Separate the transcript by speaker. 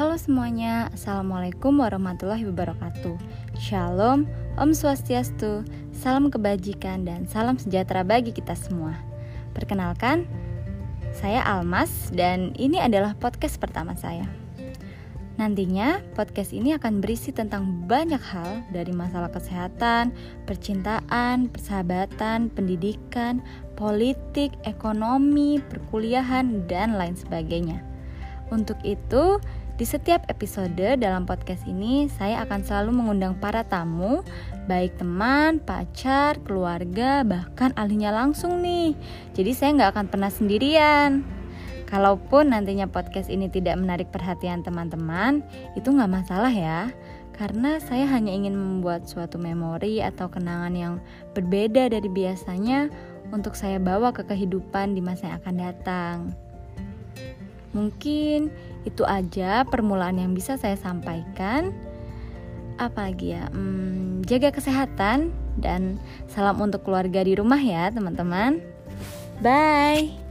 Speaker 1: Halo semuanya, Assalamualaikum warahmatullahi wabarakatuh. Shalom, Om Swastiastu, salam kebajikan dan salam sejahtera bagi kita semua. Perkenalkan, saya Almas dan ini adalah podcast pertama saya. Nantinya podcast ini akan berisi tentang banyak hal dari masalah kesehatan, percintaan, persahabatan, pendidikan, politik, ekonomi, perkuliahan, dan lain sebagainya. Untuk itu, di setiap episode dalam podcast ini, saya akan selalu mengundang para tamu, baik teman, pacar, keluarga, bahkan ahlinya langsung nih. Jadi saya nggak akan pernah sendirian. Kalaupun nantinya podcast ini tidak menarik perhatian teman-teman, itu nggak masalah ya. Karena saya hanya ingin membuat suatu memori atau kenangan yang berbeda dari biasanya untuk saya bawa ke kehidupan di masa yang akan datang. Mungkin itu aja permulaan yang bisa saya sampaikan. Apalagi ya, hmm, jaga kesehatan dan salam untuk keluarga di rumah ya, teman-teman. Bye.